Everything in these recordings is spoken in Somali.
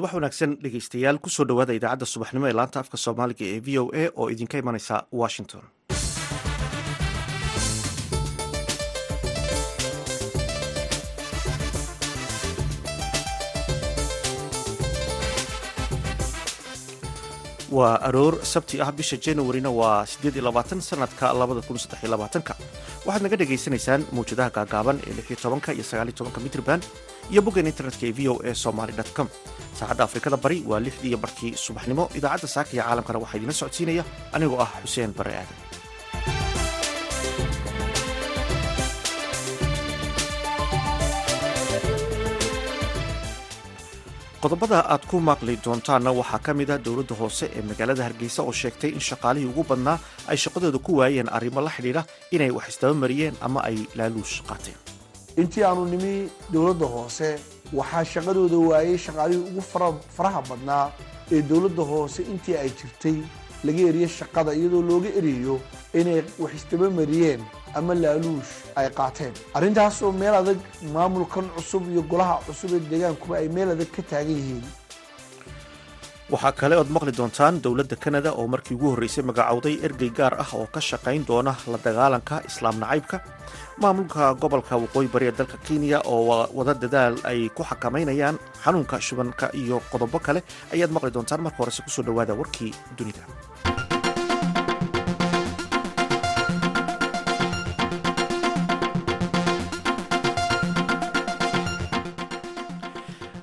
subax wanaagsan dhegeystayaal ku soo dhowaada idaacadda subaxnimo ee laanta afka soomaaliga ee v o a oo idinka imanaysa washington waa aroor sabti ah bisha januarina waa sanadka waxaad naga dhagaysanaysaan mawjadaha gaagaaban ee iyo mitrban iyo boggan internetka ee v o a somaly com. Saacadda afrikada bari waa lixdii iyo barkii subaxnimo. Idaacadda saaka iyo caalamkana waxaa idiina socodsiinaya. Anigoo ah xuseen bare aadan qodobada aad ku maaqli doontaanna waxaa ka mid ah dowladda hoose ee magaalada hargeysa oo sheegtay in shaqaalihii ugu badnaa ay shaqadooda ku waayeen arrimo la xidhiidha inay wax isdabamariyeen ama ay laaluush qaateen. Intii aanu nimi dowladda hoose waxaa shaqadooda waayey shaqaalihii ugu faraha badnaa ee dowladda hoose intii ay jirtay laga eriye shaqada iyadoo looga eriyo inay wax isdabamariyeen ama laaluush ay qaateen. Arrintaasoo meel adag maamulkan cusub iyo golaha cusub ee deegaankuba ay meel adag ka taagan yihiin. Waxaa kale ood maqli doontaan dowladda kanada oo markii ugu horreysay magacowday ergey gaar ah oo ka shaqayn doona la dagaalanka islaam nacaybka. Maamulka gobolka waqooyi bari ee dalka kenya oo wada dadaal ay ku xakamaynayaan xanuunka shubanka iyo qodobo kale ayaad maqli doontaan. Marka horese ku soo dhowaada warkii dunida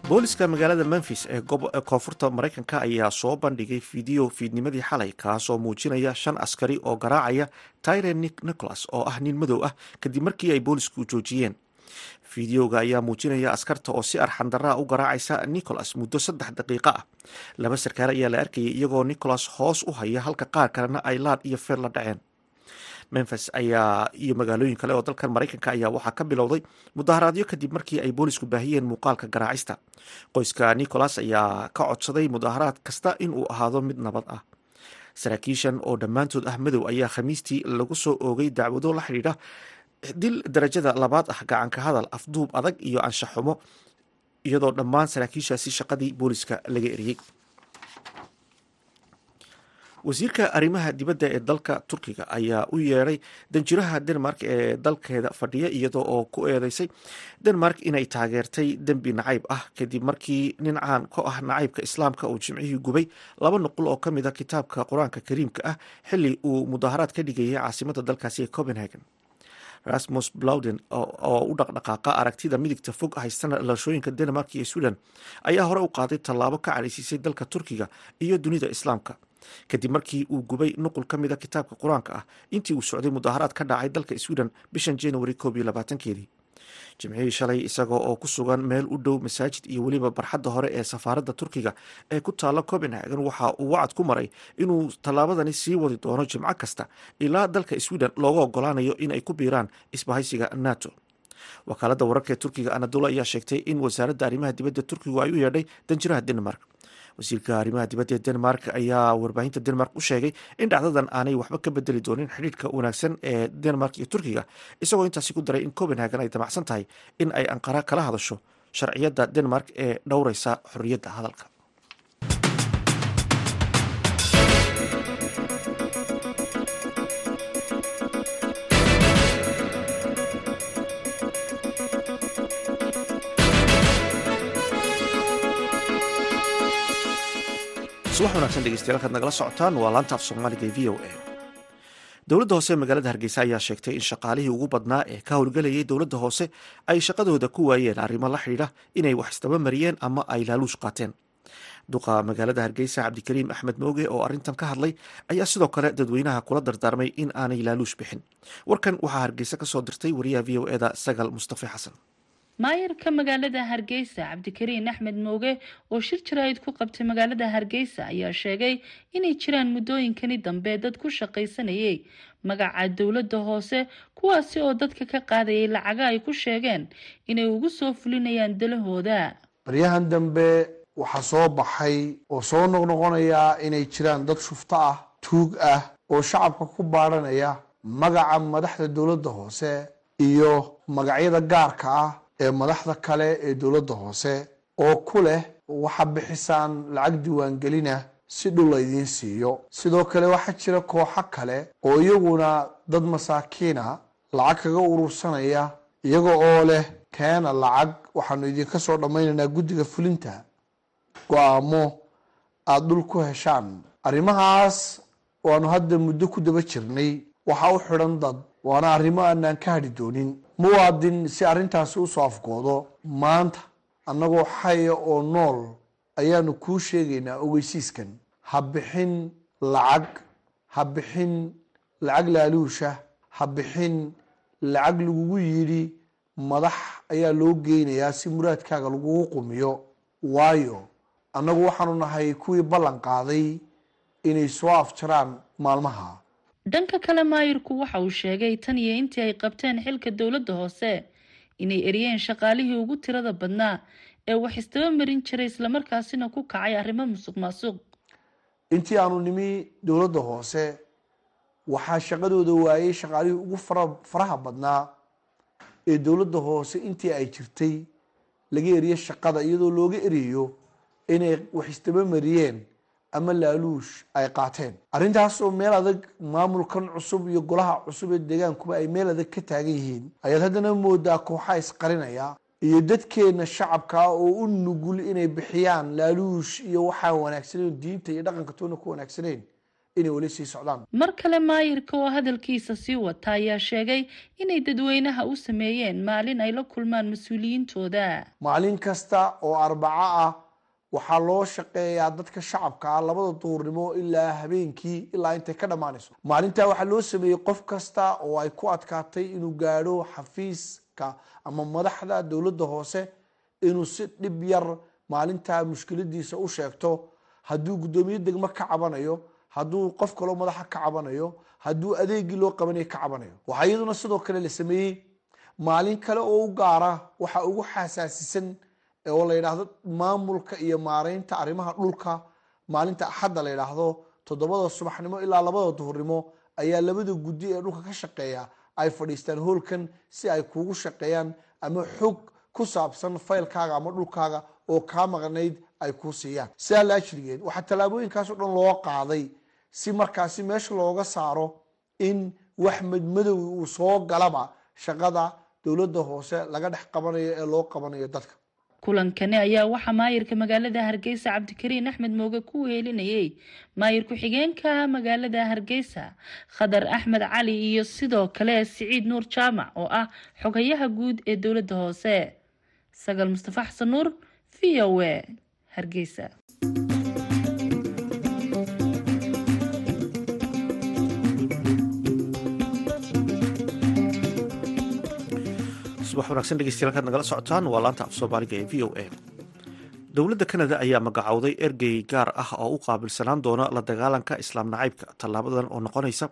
booliska magaalada memfis ee koonfurta maraykanka ayaa soo bandhigay fiideo fiidnimadii xalay kaasoo muujinaya shan askari oo garaacaya tyre nicholas oo ah nin madow ah kadib markii ay boolisku joojiyeen. Fideoga ayaa muujinaya askarta oo si arxandaraa u garaacaysa nicholas muddo saddex daqiiqo ah. Laba sarkaale ayaa la arkayay iyagoo nicholas hoos u haya halka qaar kalena ay laad iyo feer la dhaceen memfis ayaa iyo magaalooyin kale oo dalkan maraykanka ayaa waxaa ka bilowday mudaharaadyo kadib markii ay boolisku baahiyeen muuqaalka garaacista. Qoyska nicholas ayaa ka codsaday mudaharaad kasta inuu ahaado mid nabad ah. Saraakiishan oo dhammaantood ah madow ayaa khamiistii lagu soo oogay dacwado la xidhiidha dil darajada labaad ah gacanka hadal afduub adag iyo anshaxumo iyadoo dhammaan saraakiishaasi shaqadii booliska laga eriyey wasiirka arrimaha dibadda ee dalka turkiga ayaa u yeedhay danjiraha denmark ee dalkeeda fadhiya iyadoo oo ku eedeysay denmark inay taageertay dembi nacayb ah. Kadib markii nin caan ka ah nacaybka islaamka uu jimcihii gubay laba nuqul oo ka mid a kitaabka qur'aanka kariimka ah xilli uu mudaharaad ka dhigayay caasimada dalkaasi ee copenhagen rasmus blauden oo u dhaqdhaqaaqa aragtida midigta fog haystana dhalashooyinka denmark iyo sweden ayaa hore u qaaday tallaabo ka cadhaysiisay dalka turkiga iyo dunida islaamka. Kadib markii uu gubay nuqul ka mida kitaabka qur'aanka ah intii uu socday mudaharaad ka dhacay dalka sweden bishan january koob iyo labaatankeedii jimcihii shalay isagoo oo ku sugan meel u dhow masaajid iyo weliba barxadda hore ee safaaradda turkiga ee ku taalla copenhagen waxa uu wacad ku maray inuu tallaabadani sii wadi doono jimco kasta ilaa dalka sweden looga ogolaanayo in ay ku biiraan isbahaysiga nato. Wakaaladda wararka ee turkiga anadolo ayaa sheegtay in wasaaradda arrimaha dibadda turkigu ay u yeedhay danjiraha denmark wasiirka arrimaha dibadda ee denmark ayaa warbaahinta denmark u sheegay in dhacdadan aanay waxba ka bedeli doonin xidhiidhka wanaagsan ee denmark iyo turkiga isagoo intaasi ku daray in copenhagen ay damacsan tahay in ay anqara kala hadasho sharciyadda denmark ee dhowreysa xorriyadda hadalka subax wanaagsan dhegeystayaal kaad nagala socotaan. Waa laanta af soomaaliga v o a. Dowladda hoose ee magaalada hargeysa ayaa sheegtay in shaqaalihii ugu badnaa ee ka howlgelayay dowladda hoose ay shaqadooda ku waayeen arrimo la xidhiidha inay wax isdabamariyeen ama ay laaluush qaateen. Duqa magaalada hargeysa cabdikariim axmed mooge oo arrintan ka hadlay ayaa sidoo kale dadweynaha kula dardaarmay in aanay laaluush bixin. Warkan waxaa hargeysa ka soo dirtay wariyaha v o eda sagal mustafe xasan maayarka magaalada hargeysa cabdikariin axmed mooge oo shir jaraa'id ku qabtay magaalada hargeysa ayaa sheegay inay jiraan muddooyinkani dambe dad ku shaqaysanayay magaca dowladda hoose kuwaasi oo dadka ka qaadayay lacaga ay ku sheegeen inay ugu soo fulinayaan dalahooda. Baryahan dambe waxaa soo baxay oo soo noqnoqonayaa inay jiraan dad shufto ah tuug ah oo shacabka ku baadhanaya magaca madaxda dowladda hoose iyo magacyada gaarka ah ee madaxda kale ee dowladda hoose oo ku leh waxaa bixisaan lacag diiwaangelina si dhul laydiin siiyo. Sidoo kale waxaa jira kooxo kale oo iyaguna dad masaakiina lacag kaga urursanaya iyaga oo leh keena lacag. Waxaanu idinka soo dhammaynaynaa guddiga fulinta. Go'aamo aada dhul ku heshaan. Arrimahaas waanu hadda muddo ku daba jirnay. Waxaa u xidhan dad waana arrimo aanaan ka hadhi doonin muwaadin si arrintaasi u soo afgoodo maanta annagoo xaya oo nool ayaanu kuu sheegaynaa ogeysiiskan. Ha bixin lacag ha bixin lacag laaluusha ha bixin lacag lagugu yidhi madax ayaa loo geynayaa si muraadkaaga lagugu qumiyo. Waayo annagu waxaanu nahay kuwii ballan qaaday inay soo afjaraan maalmaha dhanka kale maayirku waxa uu sheegay tan iyo intii ay qabteen xilka dowladda hoose inay eriyeen shaqaalihii ugu tirada badnaa ee wax isdaba marin jiray islamarkaasina ku kacay arrimo musuq maasuq intii aanu nimi dowladda hoose waxaa shaqadooda waayey shaqaalihii ugu fara faraha badnaa ee dowladda hoose intii ay jirtay laga eriyo shaqada iyadoo looga eriyo inay wax isdaba mariyeen ama laaluush ay qaateen arrintaasoo meel adag maamulkan cusub iyo golaha cusub ee deegaankuba ay meel adag ka taagan yihiin ayaad haddana moodaa kooxa isqarinaya iyo dadkeena shacabkaa oo u nugul inay bixiyaan laaluush iyo waxaan wanaagsaneyn diinta iyo dhaqanka toona ku wanaagsaneyn inay weli sii socdaan mar kale maayirka oo hadalkiisa sii wata ayaa sheegay inay dadweynaha u sameeyeen maalin ay la kulmaan mas'uuliyiintooda maalin kasta oo arbaco ah waxaa loo shaqeeyaa dadka shacabka ah labada duhurnimo ilaa habeenkii ilaa intay ka dhammaanayso maalintaa waxaa loo sameeyey qof kasta oo ay ku adkaatay inuu gaadho xafiiska ama madaxda dowladda hoose inuu si dhib yar maalintaa mushkiladiisa u sheegto. Hadduu guddoomiye degmo ka cabanayo hadduu qof kaloo madaxa ka cabanayo hadduu adeegii loo qabanayo ka cabanayo. Waxaa iyaduna sidoo kale la sameeyey maalin kale oo u gaara waxa ugu xasaasisan oo la yidhaahdo maamulka iyo maareynta arrimaha dhulka maalinta axadda la yidhaahdo toddobada subaxnimo ilaa labada duhurnimo ayaa labada guddi ee dhulka ka shaqeeya ay fadhiistaan hoolkan si ay kuugu shaqeeyaan ama xog ku saabsan faylkaaga ama dhulkaaga oo kaa maqnayd ay kuu siiyaan. Sidaa waxaa tallaabooyinkaas oo dhan loo qaaday si markaasi meesha looga saaro in wax madmadow uu soo galaba shaqada dowladda hoose laga dhex qabanayo ee loo qabanayo dadka kulankani ayaa waxaa maayirka magaalada hargeysa cabdikariin axmed mooge ku wehelinayay maayir ku-xigeenka magaalada hargeysa khadar axmed cali iyo sidoo kale siciid nuur jaamac oo ah xogayaha guud ee dowladda hoose. Sagal mustafa xasan nuur v o a hargeysa subax wanaagsan dhegeystayaal nagala socotaan waa laanta af soomaaliga ee v o a. Dowladda kanada ayaa magacowday ergey gaar ah oo u qaabilsanaan doona la dagaalanka islaam nacaybka. Tallaabadan oo noqonaysa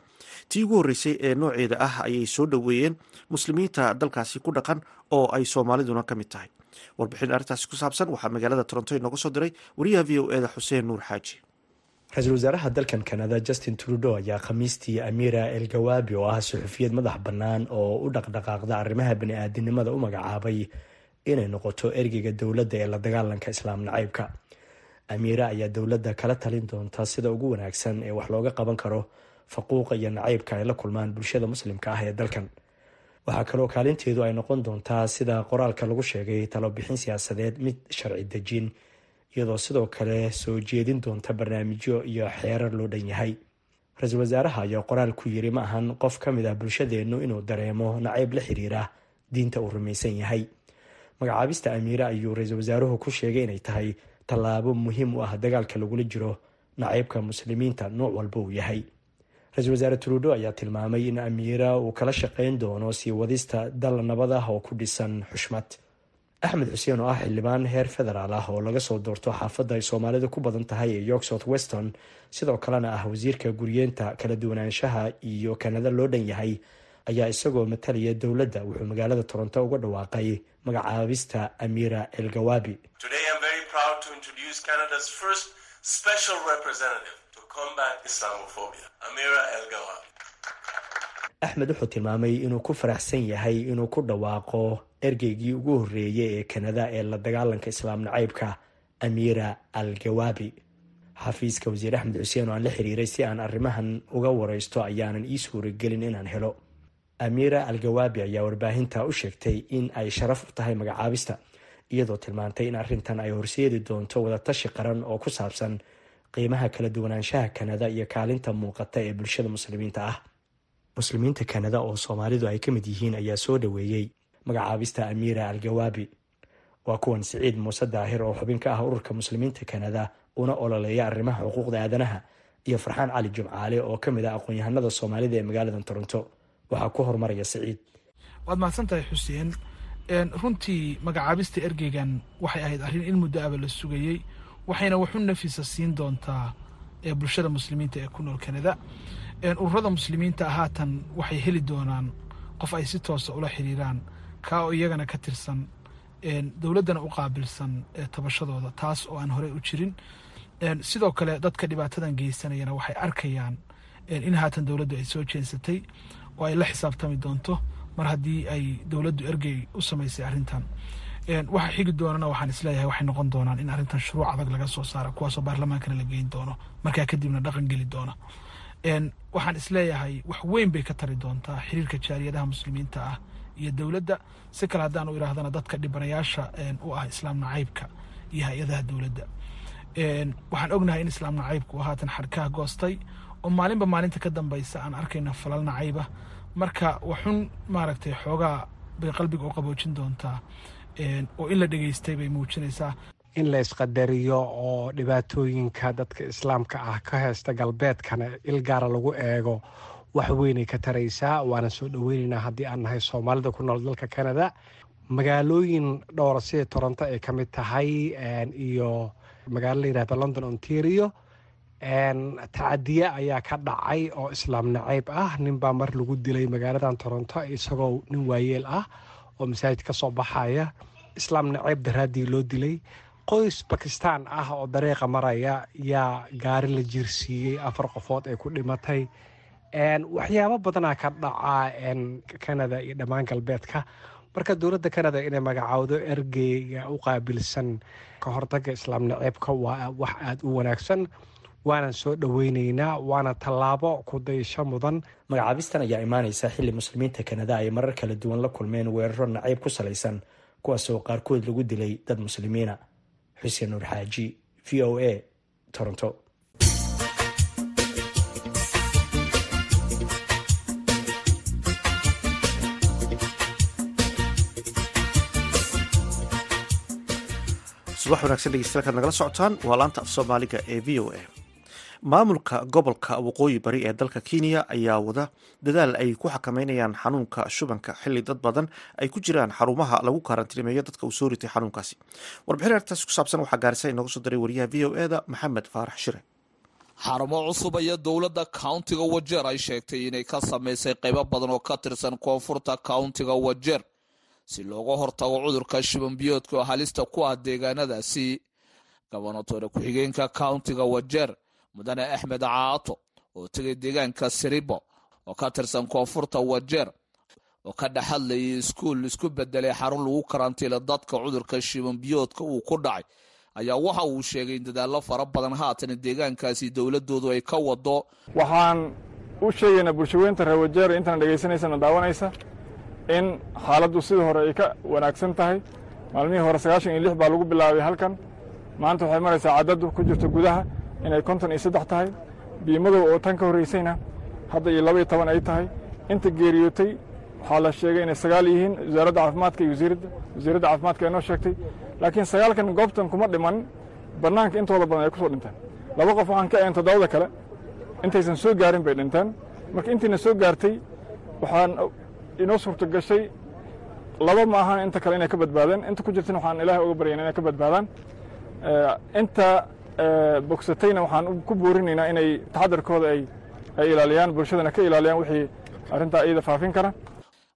tii ugu horreysay ee nooceeda ah ayay soo dhoweeyeen muslimiinta dalkaasi ku dhaqan oo ay soomaaliduna ka mid tahay. Warbixin arrintaasi ku saabsan waxaa magaalada toronto inooga soo diray wariyaha v o eda xuseen nuur xaaji ra'iisul wasaaraha dalkan kanada justin trudeau ayaa khamiistii amira el gawaabi oo ah suxufiyad madax bannaan oo u dhaqdhaqaaqda arrimaha bani-aadinimada u magacaabay inay noqoto ergeyga dowladda ee la dagaalanka islaam nacaybka. Amiira ayaa dowladda kala talin doonta sida ugu wanaagsan ee wax looga qaban karo faquuqa iyo nacaybka ay la kulmaan bulshada muslimka ah ee dalkan. Waxaa kaloo kaalinteedu ay noqon doontaa sida qoraalka lagu sheegay talobixin siyaasadeed mid sharci dejin iyadoo sidoo kale soo jeedin doonta barnaamijyo iyo xeerar loo dhan yahay. Ra'iisul wasaaraha ayaa qoraal ku yiri ma ahan qof ka mid ah bulshadeennu inuu dareemo nacayb la xiriira diinta uu rumaysan yahay. Magacaabista amiire ayuu ra'iisul wasaaruhu ku sheegay inay tahay tallaabo muhiim u ah dagaalka lagula jiro nacaybka muslimiinta nooc walba uu yahay. Ra'iisul wasaare trudo ayaa tilmaamay in amiira uu kala shaqeyn doono sii wadista dal nabad ah oo ku dhisan xushmad axmed xuseen oo ah xildhibaan heer federaal ah oo laga soo doorto xaafadda ay soomaalidu ku badan tahay ee york south weston sidoo kalena ah wasiirka guryeenta kala duwanaanshaha iyo kanada loo dhan yahay ayaa isagoo matalaya dowladda wuxuu magaalada toronto uga dhawaaqay magacaabista amira el gawabi. Axmed wuxuu tilmaamay inuu ku faraxsan yahay inuu ku dhawaaqo ergeygii ugu horreeyay ee kanada ee la dagaalanka islaam nacaybka amiira al gawaabi xafiiska wasiir axmed xuseen oo aan la xiriiray si aan arrimahan uga wareysto ayaanan ii suuragelin inaan helo. Amiira al gawaabi ayaa warbaahinta u sheegtay in ay sharaf u tahay magacaabista iyadoo tilmaantay in arrintan ay horseedi doonto wadatashi qaran oo ku saabsan qiimaha kala duwanaanshaha kanada iyo kaalinta muuqata ee bulshada muslimiinta ah. Muslimiinta kanada oo soomaalidu ay ka mid yihiin ayaa soo dhoweeyey magacaabista amiira al gawaabi waa kuwan siciid muuse daahir oo xubin ka ah ururka muslimiinta kanada una ololeeya arrimaha xuquuqda aadanaha iyo farxaan cali jumcaale oo ka mid ah aqoon-yahanada soomaalida ee magaalada toronto. Waxaa ku horumaraya siciid. Waad mahadsan tahay xuseen runtii magacaabista ergeygan waxay ahayd arrin in muddo aba la sugayey waxayna waxu nafisa siin doontaa bulshada muslimiinta ee ku nool kanada. Ururada muslimiinta haatan waxay heli doonaan qof ay si toosa ula xiriiraan kaa iyagana ka tirsan dowladdana u qaabilsan tabashadooda taas oo aan horey u jirin. Sidoo kale dadka dhibaatadan geysanayana waxay arkayaan in haatan dowladdu ay soo jeensatay. Oo ay la xisaabtami doonto mar haddii ay dowladdu ergey u samaysay arrintan. Waxa xigi doonana waxaan is leeyahay waxay noqon doonaan in arrintan shuruuc adag laga soo saara kuwaasoo baarlamaankana la geyn doono markaa kadibna dhaqan geli doona. Waxaan is leeyahay wax weyn bay ka tari doontaa xiriirka jaaliyadaha muslimiinta ah iyo dowladda si kale haddaan u idhaahdana dadka dhibanayaasha u ah islaam nacaybka iyo hay'adaha dowladda. Waxaan ognahay in islaam nacaybku haatan xarkaha goostay oo maalinba maalinta ka dambaysa aan arkayna falal nacayba. Marka waxun maaragtay xoogaa bay qalbiga u qaboojin doontaa oo in la dhegeystay bay muujinaysaa. In la isqadariyo oo dhibaatooyinka dadka islaamka ah ka heysta galbeedkana il gaara lagu eego wax weynay ka taraysaa waana soo dhoweyneynaa haddii aan nahay soomaalida ku nool dalka canada. Magaalooyin dhowra sida toronto ay ka mid tahay iyo magaalo la yihahda london ontario. Tacadiye ayaa ka dhacay oo islaam nacayb ah. Ninbaa mar lagu dilay magaaladan toronto isagoo nin waayeel ah oo masaajid ka soo baxaya. Islaam nacayb daraaddii loo dilay. Qoys bakistan ah oo dariiqa maraya yaa gaari la jirsiiyey afar qofood ay ku dhimatay waxyaabo badanaa ka dhaca canada iyo dhammaan galbeedka. Marka dowladda canada inay magacaawdo ergeyga u qaabilsan ka hortagga islaam naceebka waa wax aada u wanaagsan. Waanan soo dhoweyneynaa waana tallaabo ku daysho mudan. Magacaabistan ayaa imaaneysa xilli muslimiinta kanada ay marar kala duwan la kulmeen weeraro nacayb ku salaysan kuwaas oo qaarkood lagu dilay dad muslimiina. Xuseen nuur xaaji v o a toronto subax wanagsan dhegeystayaal nagala socotaan. Waa laanta af soomaaliga ee v o a. Maamulka gobolka waqooyi bari ee dalka kenya ayaa wada dadaal ay ku xakameynayaan xanuunka shubanka. Xili dad badan ay ku jiraan xarumaha lagu karantiimeeyo dadka uu soo ritay xanuunkaasi. Warbixin arrintaas ku saabsan waxaa gaarisa inooga soo diray wariyaha v o eda maxamed faarax shire. Xarumo cusub ayaa dowladda countiga wajeer ay sheegtay inay ka samaysay qaybo badan oo ka tirsan koonfurta countiga wajeer si looga hortago cudurka shibanbiyoodka oo halista ku ah deegaanadaasi gobonatore ku-xigeenka countiga wajeer mudane axmed caato oo tegay deegaanka siribo oo ka tirsan koonfurta wajeer oo ka dhex hadlayay iskuul isku bedelay xarun lagu karantiila dadka cudurka shibanbiyoodka uu ku dhacay ayaa waxa uu sheegay in dadaallo fara badan haatan deegaankaasi dowladoodu ay ka wado waxaan u sheegaynaa bulshaweynta reer wajeer intaan dhegaysanaysan daawanaysa in xaaladdu sidii hore ay ka wanaagsan tahay. Maalmihii hore sagaashan iyo lix baa lagu bilaabay halkan. Maanta waxay maraysaa caddaddu ku jirto gudaha inay konton iyo saddex tahay. Biimadow oo tan ka horraysayna hadda iyo laba iyo toban ay tahay. Inta geeriyootay waxaa la sheegay inay sagaal yihiin wasaaradda caafimaadka iyo wasiiradda wasiiradda caafimaadka noo sheegtay. Laakiin sagaalkan goobtan kuma dhiman bannaanka intooda badan ay ku soo dhinteen laba qof waxaan ka ahayn toddobada kale intaysan soo gaarin bay dhinteen marka intiina soo gaartay waxaan inoo suurto gashay. Laba ma ahan inta kale inay ka badbaadeen. Inta ku jirtana waxaan ilaahay uga baryayna inay ka badbaadaan. Inta bogsatayna waxaan ku boorinaynaa inay taxadarkooda ay ay ilaaliyaan bulshadana ka ilaaliyaan wixii arrintaa iyada faafin kara.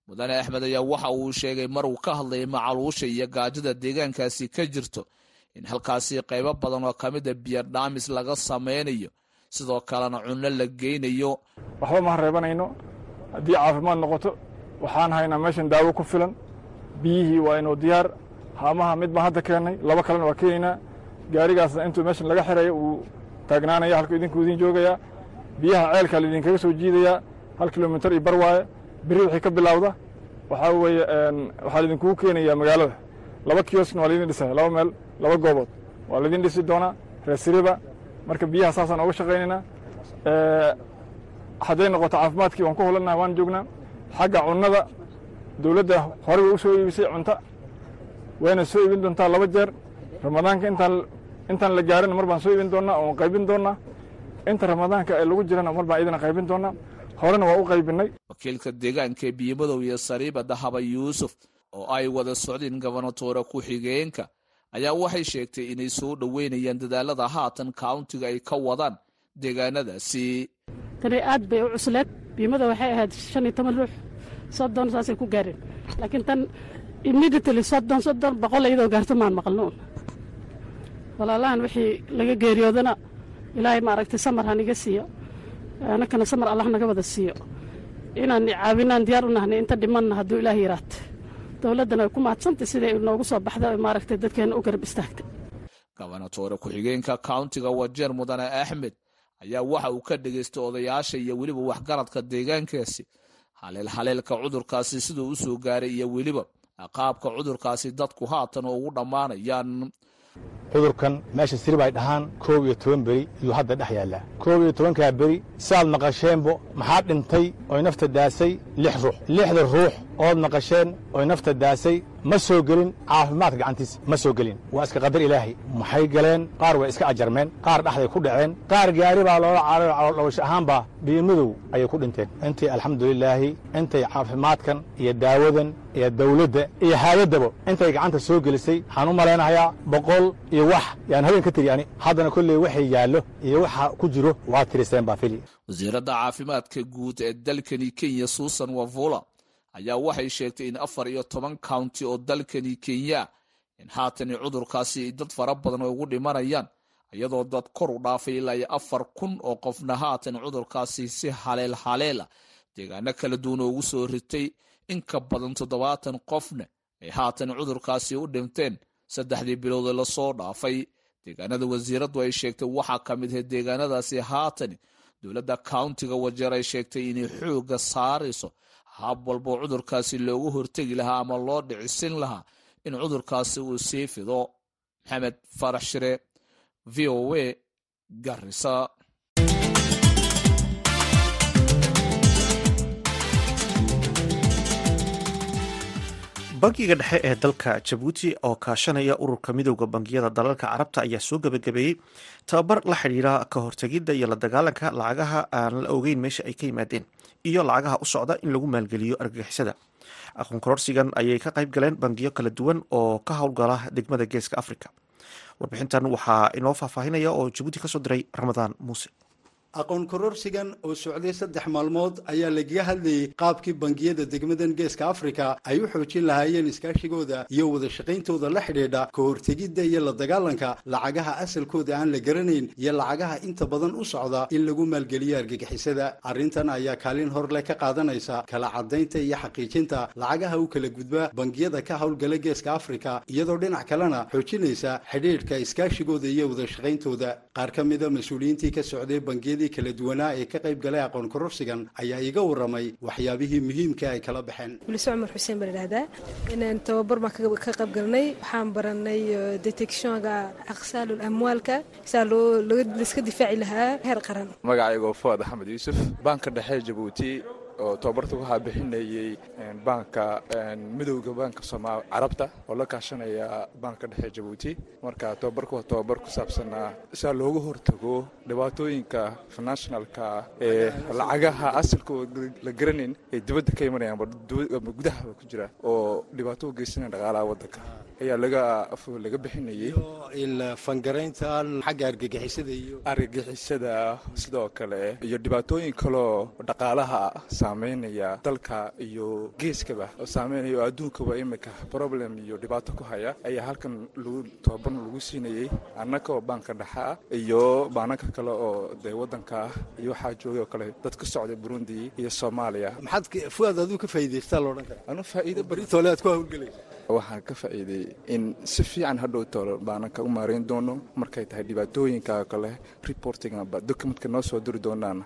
Mudane axmed ayaa waxa uu sheegay mar uu ka hadlayay macaluusha iyo gaajada deegaankaasi ka jirto. In halkaasi qaybo badan oo ka mida biyo dhaamis laga samaynayo sidoo kalena cunno la geynayo. Waxba ma hareebanayno. Haddii caafimaad noqoto waxaan haynaa meeshan daawo ku filan. Biyihii waa inuu diyaar. Haamaha mid baan hadda keennay laba kalena waa keenaynaa gaarigaasna intuu meeshan laga xirayo uu taagnaanaya halkuu idinku idin joogayaa. Biyaha ceelkaa laidinkaga soo jiidayaa hal kilomitar iyo bar waaye beri wixii ka bilowda waxaa weeye waxaa laidinkugu keenayaa magaalada. Laba kiosna waa laydin dhisaya laba meel laba goobood. Waa laydin dhisi doonaa reesiriba marka biyaha saasaan oga shaqaynaynaa hadday noqoto caafimaadkii waan ku hulannaha waan joognaa xagga cunnada dowladda horey way u soo iibisay cunto wayna soo iibin doontaa laba jeer. Ramadaanka intaan intaan la gaarin mar baan soo iibin doonnaa oon qaybin doonnaa. Inta ramadaanka ee lagu jirana mar baan idina qaybin doonnaa. Horena waa u qaybinnay wakiilka deegaanka ee biyimadow iyo sariiba dahaba yuusuf oo ay wada socdeen gobernatoore ku-xigeenka ayaa waxay sheegtay inay soo dhoweynayaan dadaalada haatan kauntiga ay ka wadaan deegaanadaasi tani aad bay u cusleed biimada waxay ahayd shan iyo toban ruux soddon saasay ku gaareen. Laakiin tan immediately soddon soddon boqol iyadoo gaarto maan maqalno. Walaalahan wixii laga geeriyoodana ilaahay maaragtay samar haniga siiyo annakana samar allah naga wada siiyo. Inaan caawinaan diyaar u nahnay inta dhimanna hadduu ilaah yaraata dowladdana way ku mahadsantay siday noogu soo baxda maaragtay dadkeena u garab istaagtay. Gobernatoore ku-xigeenka kauntiga wajeer mudane axmed ayaa waxa uu ka dhegaystay odayaasha iyo weliba waxgaradka deegaankaasi. Haleel haleelka cudurkaasi siduu u soo gaaray iyo weliba qaabka cudurkaasi dadku haatan ugu dhammaanayaan. Cudurkan meesha sirib ay dhahaan koob iyo toban beri iyuu hadda dhex yaallaa. Koob iyo tobankaa beri saaad maqasheenbo maxaa dhintay oy nafta daasay lix ruux? Lixda ruux ood maqasheen oy nafta daasay ma soo gelin. Caafimaadka gacantiisa ma soo gelin. Waa iska qadar ilaahay. Maxay galeen? Qaar way iska ajarmeen. Qaar dhexday ku dhaceen. Qaar gaari baa loola carayo caloolhawash ahaanba biimadow ayay ku dhinteen. Intii alxamdulilaahi intay caafimaadkan iyo daawadan iyo dawladda iyo haadaddaba intay gacanta soo gelisay. Waxaan u malaynahayaa boqol iyo wax. Yaan habeen ka tiri ani haddana kolley waxay yaallo iyo waxa ku jiro. Waa tiriseen baa fili. Wasiiradda caafimaadka guud ee dalkani kenya suusan wavula ayaa waxay sheegtay in afar iyo toban county oo dalkani kenya in haatani cudurkaasi dad fara badan ay ugu dhimanayaan iyadoo dad kor u dhaafay ilaa iyo afar kun oo qofna haatan cudurkaasi si haleel haleela deegaano kala duwan ugu soo ritay. In ka badan toddobaatan qofna ay haatan cudurkaasi u dhinteen saddexdii biloodee la soo dhaafay deegaanada wasiiraddu ay sheegtay waxaa ka mid ahayd deegaanadaasi haatani dowladda countiga wajeer ay sheegtay inay xoogga saarayso hab walboo cudurkaasi loogu hortegi lahaa ama loo dhicisin lahaa in cudurkaasi uu sii fido. Maxamed farax shire v o a garisa bankiga dhexe ee dalka jabuuti oo kaashanaya ururka midooda bangiyada dalalka carabta ayaa soo gebagabeeyey tababar la xidhiira ka hortegidda iyo la dagaalanka lacagaha aan la ogeyn meesha ay ka yimaadeen iyo lacagaha u socda in lagu maalgeliyo argagixisada. Aqoon kororsigan ayay ka qayb galeen bangiyo kala duwan oo ka howlgala degmada geeska africa warbixintan waxaa inoo faahfaahinaya oo jabuuti ka soo diray ramadaan muuse aqoon kororsigan oo socday saddex maalmood ayaa lagaga hadlayay qaabkii bangiyada degmadan geeska afrika. Ay u xoojin lahaayeen iskaashigooda iyo wada shaqayntooda la xidhiidha ka hortegidda iyo la dagaalanka lacagaha asalkooda aan la garanayn iyo lacagaha inta badan u socda in lagu maalgeliyo argagixisada. Arrintan ayaa kaalin horle ka qaadanaysa kala caddaynta iyo xaqiijinta lacagaha u kala gudba bangiyada ka howlgala geeska afrika iyadoo dhinac kalena xoojinaysa xidhiidhka iskaashigooda iyo wada shaqayntooda qaar ka mida mas'uuliyiintii ka socday bangiyada kala duwanaa ee ka qayb galay aqoon kororsigan ayaa iga waramay waxyaabihii muhiimka ay kala baxeen. Buliso cumar xuseen baa ladhahdaa inaan tababar baan ka qayb galnay. Waxaan baranay detectionga aqsaalul amwaalka. Saa loo laiska difaaci lahaa heer qaran. Magacaygo fuad axmed yuusuf baanka dhexe jabuuti oo tababarta ku haabixinayey baanka midowda baanka carabta oo la kaashanaya baanka dhexe jabuuti. Marka tababarku waa tababar ku saabsanaa saa looga hortago dhibaatooyinka finanshinalka ee lacagaha asalkooda la garanayn ee dibadda ka imanayaan ama gudahaba ku jira oo dhibaato u geysanaya dhaqaalaha waddanka ayaa laga laga bixinayey fangarayntan xagga argagixisada iyo argagixisada sidoo kale iyo dhibaatooyin kaloo dhaqaalaha saameynaya dalka iyo geeskaba oo saameynaya oo adduunkaba imika problem iyo dhibaato ku haya ayaa halkan lagu tababarna lagu siinayey annaka oo baanka dhexa ah iyo baananka kale oo dee waddanka ah iyo waxaa joogay oo kale dad ka socda burundi iyo soomaaliya. Maxaad fuaad aduu ka faa'iidaystaa loodhan kara anu faa'iido baritole aad ku hawlgelaysa waxaan ka faa'iiday in si fiican hadhow tolo baanan ka u maareyn doono markay tahay dhibaatooyinka kale reporting aba documentka noo soo diri doonaan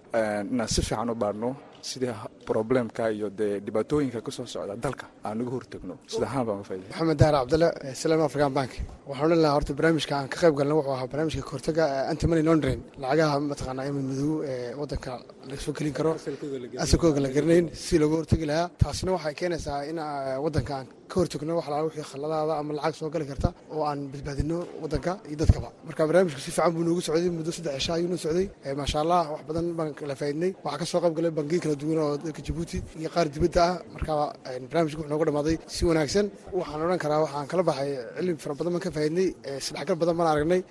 inaan si fiican u baadhno sidii problemka iyo dee dhibaatooyinka ka soo socda dalka aan uga hortagno. Sida ahaan baan faa'iday maxamed dahar cabdalle salaam african bank. Waxaan odhan lahaa horta barnaamijka aan ka qayb galna wuxuu ahaa barnaamijka kahortaga anti money laundering. Lacagaha mataqaanaa imid madow ee waddanka laga soo gelin karo. Asalkooga la garanayn si looga hortagi lahaa. Taasina waxay keenaysaa in waddanka aan ka hortagno wax wixii khalladaada ama lacag soo gali karta oo aan badbaadino waddanka iyo dadkaba. Marka barnaamijku si fiican buu noogu socday muddo saddex cisha ayuu noo socday. Maasha allah wax badan baan kala faaidnay waxaa ka soo qayb bangiyo kala duwan oo dalka jabuuti iyo qaar dibadda ah. Marka barnaamijku wuxuu noogu dhamaaday si wanaagsan. Waxaan odhan karaa waxaan kala baxay cilmi fara badan baan ka faaidnay isdhexgal badan baan aragnay.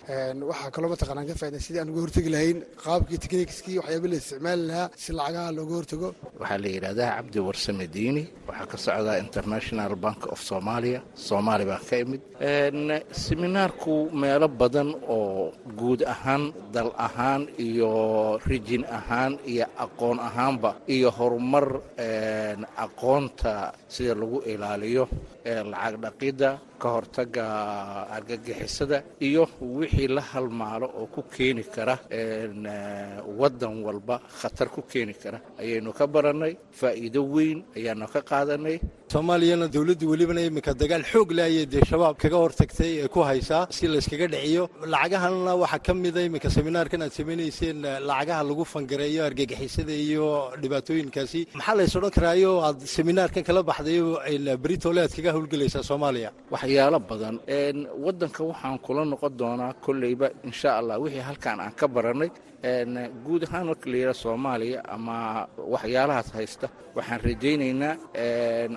Waxaa kaloo mataqaanaan ka faaidnay sidii aan uga hortegi lahayn qaabkii technikiskii waxyaaba la isticmaali lahaa si lacagaha looga hortago. Waxaa la yidhahdaa cabdi warsame diini. Waxaa ka socdaa international bank of somalia soomaali baan ka imid seminaarku meelo badan oo guud ahaan dal ahaan iyo rijin ahaan iyo aqoon ahaanba iyo horumar aqoonta sida lagu ilaaliyo lacag dhaqidda ka hortaga argagixisada iyo wixii la halmaalo oo ku keeni kara waddan walba khatar ku keeni kara. Ayaynu ka barannay faa'iido weyn ayaanu ka qaadanay. Soomaaliyana dowladdu welibana iminka dagaal xoog le ayay dee shabaab kaga hortagtay ee ku haysaa si layskaga dhiciyo. Lacagahanna waxaa ka mida iminka seminaarkan aad samaynayseen lacagaha lagu fangareeyo argagixisada iyo dhibaatooyinkaasi. Maxaa lays odhan karaayo? Aad seminaarkan kala baxdayo britole aad kaga howlgelaysaa soomaaliya. Waxyaalo badan. Waddanka waxaan kula noqon doonaa kolleyba insha allah wixii halkaan aan ka barannay guud ahaan marka la yidhaha soomaaliya ama waxyaalahaas haysta waxaan rajaynaynaa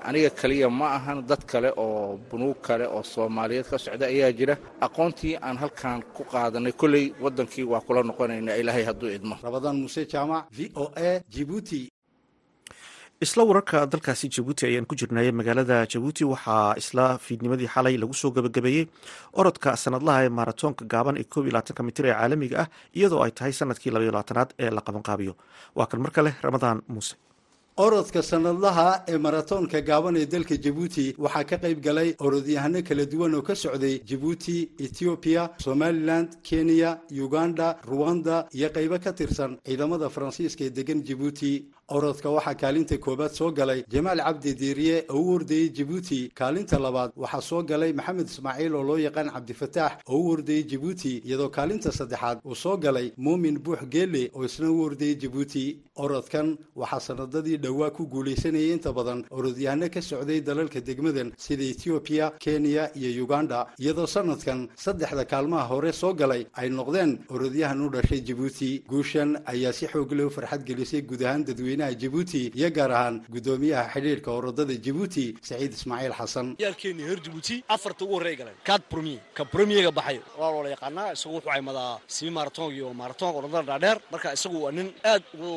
aniga keliya ma ahan dad kale oo bunuug kale oo soomaaliyeed ka socda ayaa jira. Aqoontii aan halkaan ku qaadanay kolley waddankii waa kula noqonaynaa ilaahay hadduu idmo. Rabadaan muuse jaamac v o a jibuuti isla wararka dalkaasi jabuuti ayaan ku jirnay. Magaalada jabuuti waxaa isla fiidnimadii xalay lagu soo gabagabeeyey orodka sanadlaha ee maaratoonka gaaban ee koob iyo mitir ee caalamiga ah iyadoo ay tahay sannadkii labaiyo labaatanaad ee la qabanqaabiyo waa kan mar kale ramadaan muuse. Orodka sanadlaha ee maratoonka gaaban ee dalka jabuuti waxaa ka qayb galay orodyahano kala duwan oo ka socday jabuuti etoobiya somalilan kenya uganda ruwanda iyo qaybo ka tirsan ciidamada faransiiska ee degan jabuuti orodka waxaa kaalinta koowaad soo galay jamaal cabdi diiriye oo u ordayey jabuuti kaalinta labaad waxaa soo galay maxamed ismaaciil oo loo yaqaan cabdifataax oo u ordayey jabuuti iyadoo kaalinta saddexaad uu soo galay muumin buux geele oo isna u ordayey jabuuti orodkan waxaa sanadadii dhowaa ku guulaysanayay inta badan orodyahano ka socday dalalka degmadan sida etoobiya kenya iyo uganda iyadoo sanadkan saddexda kaalmaha hore soo galay ay noqdeen orodyahan u dhashay jabuuti guushan ayaa si xoog leh u farxad gelisay guud ahaan dadweynaha jabuuti iyo gaar ahaan guddoomiyaha xidhiirka orodada jabuuti saciid ismaaciil xasan yaalkeeni reer jabuuti afarta ugu horreey galeen kaad bromiye ka bromiyega baxay waa loola yaqaanaa isagu wuxuu caymadaa simi maraton iyo maratonka orodada dhaadheer. Marka isagu waa nin aad ugu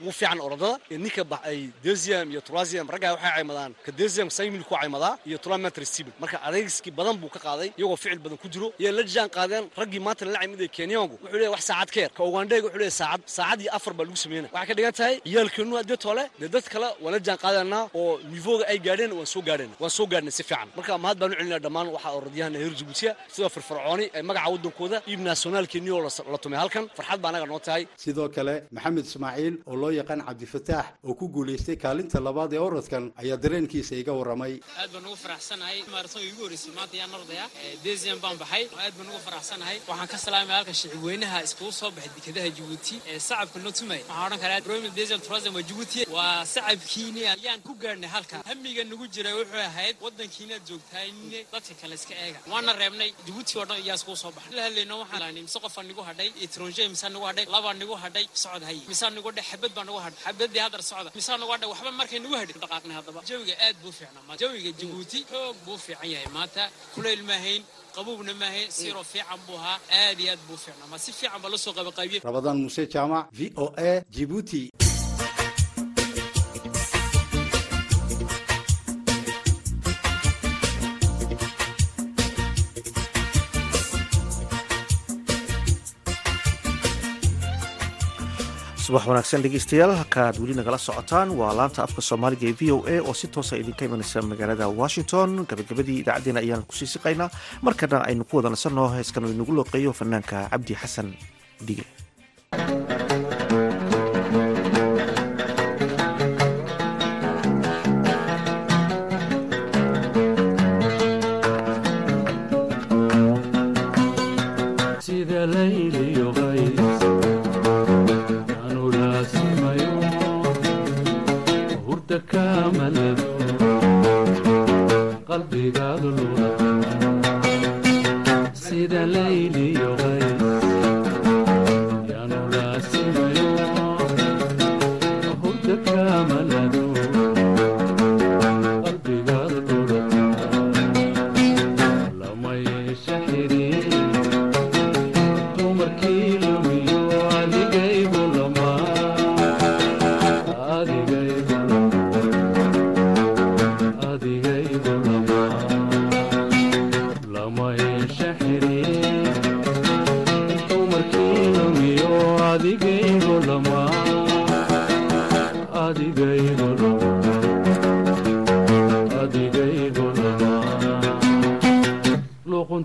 ugu fiican orodada ninka ay desium iyo tulasium raggaa waxay caymadaan. Ka desium saymil ku caymadaa iyo tulametr stibel marka adaygiskii badan buu ka qaaday iyagoo ficil badan ku jiro. Iyo la jaan qaadeen raggii maanta la caymid ee wuxuu leeyahay wax saacad yar ka ugandheega wuxuu leeyahay saacad saacad iyo afar baa lagu sameynaya. Waxay ka dhigan tahay ciyaalkeennu haddii tole dee dad kale waan la jaan qaadaynaa oo nivooga ay gaadheen waan soo gaadhayna waan soo gaadhnay si fiican marka mahad baan u celinaa dhammaan waxaa orodyahana reer jabuutiya sida firfircooni ee magaca waddankooda iyo nationaalkeenni oo la tumay halkan farxad baa anaga noo tahay sidoo kale maxamed ismaaciil oo loo yaqaan cabdifataax oo ku guulaystay kaalinta labaad ee orodkan ayaa dareenkiisa iga warramay aad baan ugu faraxsanahay maaraton igu horeysay maanta yaan ordaya desian baan baxay aad baan ugu faraxsanahay waxaan ka salaamay halka shicibweynaha iskugu soo baxay dekedaha jabuuti ee sacabka noo tumay waxaan odhan karaa desian tourism waa sacabkiini ayaan ku gaadhnay halkan. Hamiga nagu jiray wuxuu ahayd waddankiinaad joogtaayne dadka kale iska eega. Waana reebnay jabuuti oo dhan iyaa iskugu soo baxay la hadlayno waxaan mise qofaa nigu hadhay? Etronje misaa nigu hadhay? Labaa nigu hadhay? Socod hay misaa nigu dhe xabad baa nigu hadhay. Xabadii hadar socda. Misaa nigu hadhay? Waxba markay nigu hadhin. Dhaqaaqnay haddaba. Jawiga aad buu fiicnaa jawiga jabuuti xoog buu fiican yahay maanta. Kulayl maahayn qabuubna maahayn siroo fiican buu ahaa aad iyo aad buu fiicnaa. Ma si fiican baa la soo qabaqaybiyey rabadaan muuse jaamac v o a jibuuti subax wanaagsan dhegeystayaal halkaad weli nagala socotaan waa laanta afka soomaaliga ee v o a oo si toosa idinka imanaysa magaalada washington. Gabagabadii idaacaddeenna ayaan ku sii siqaynaa. Markana aynu ku wada nasanno heeskan oo inagu looqeeyo fanaanka cabdi xasan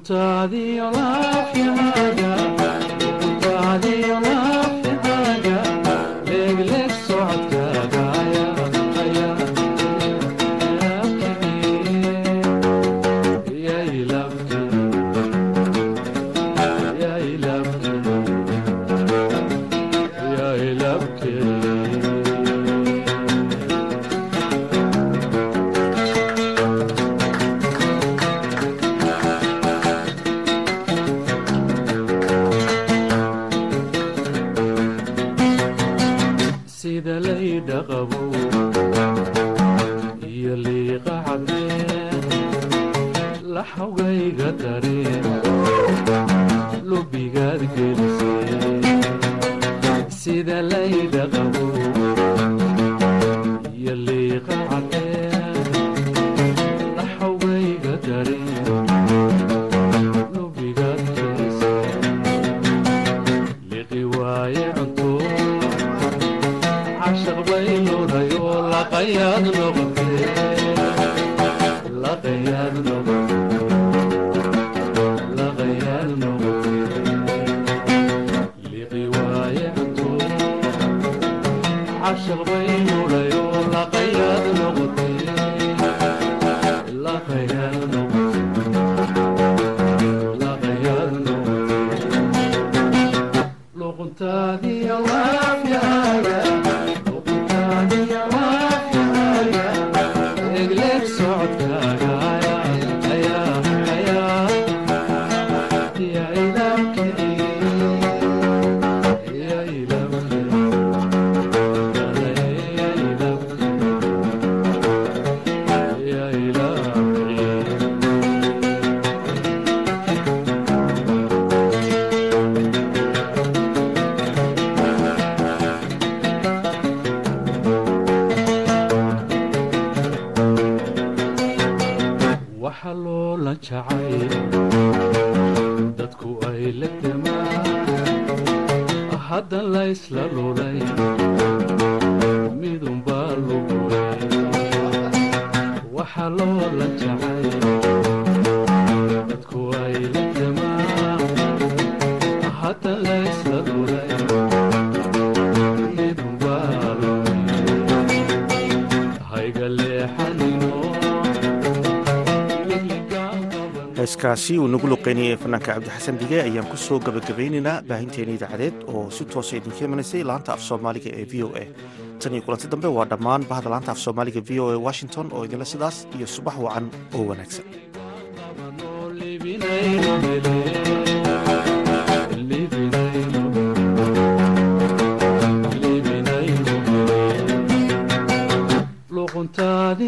Unter die dareema lubigaad gelisee sida layda qabo dige heeskaasi uu nagu luqeynayay fanaanka cabdixasan dige ayaan ku soo gabagabaynaynaa baahinteena idaacadeed oo si toosa ah idinka imanaysay laanta af soomaaliga ee v o a. Tan iyo kulanti dambe waa dhammaan bahda laanta af soomaaliga v o a washington oo idinla sidaas iyo subax wacan oo wanaagsan. Lqntd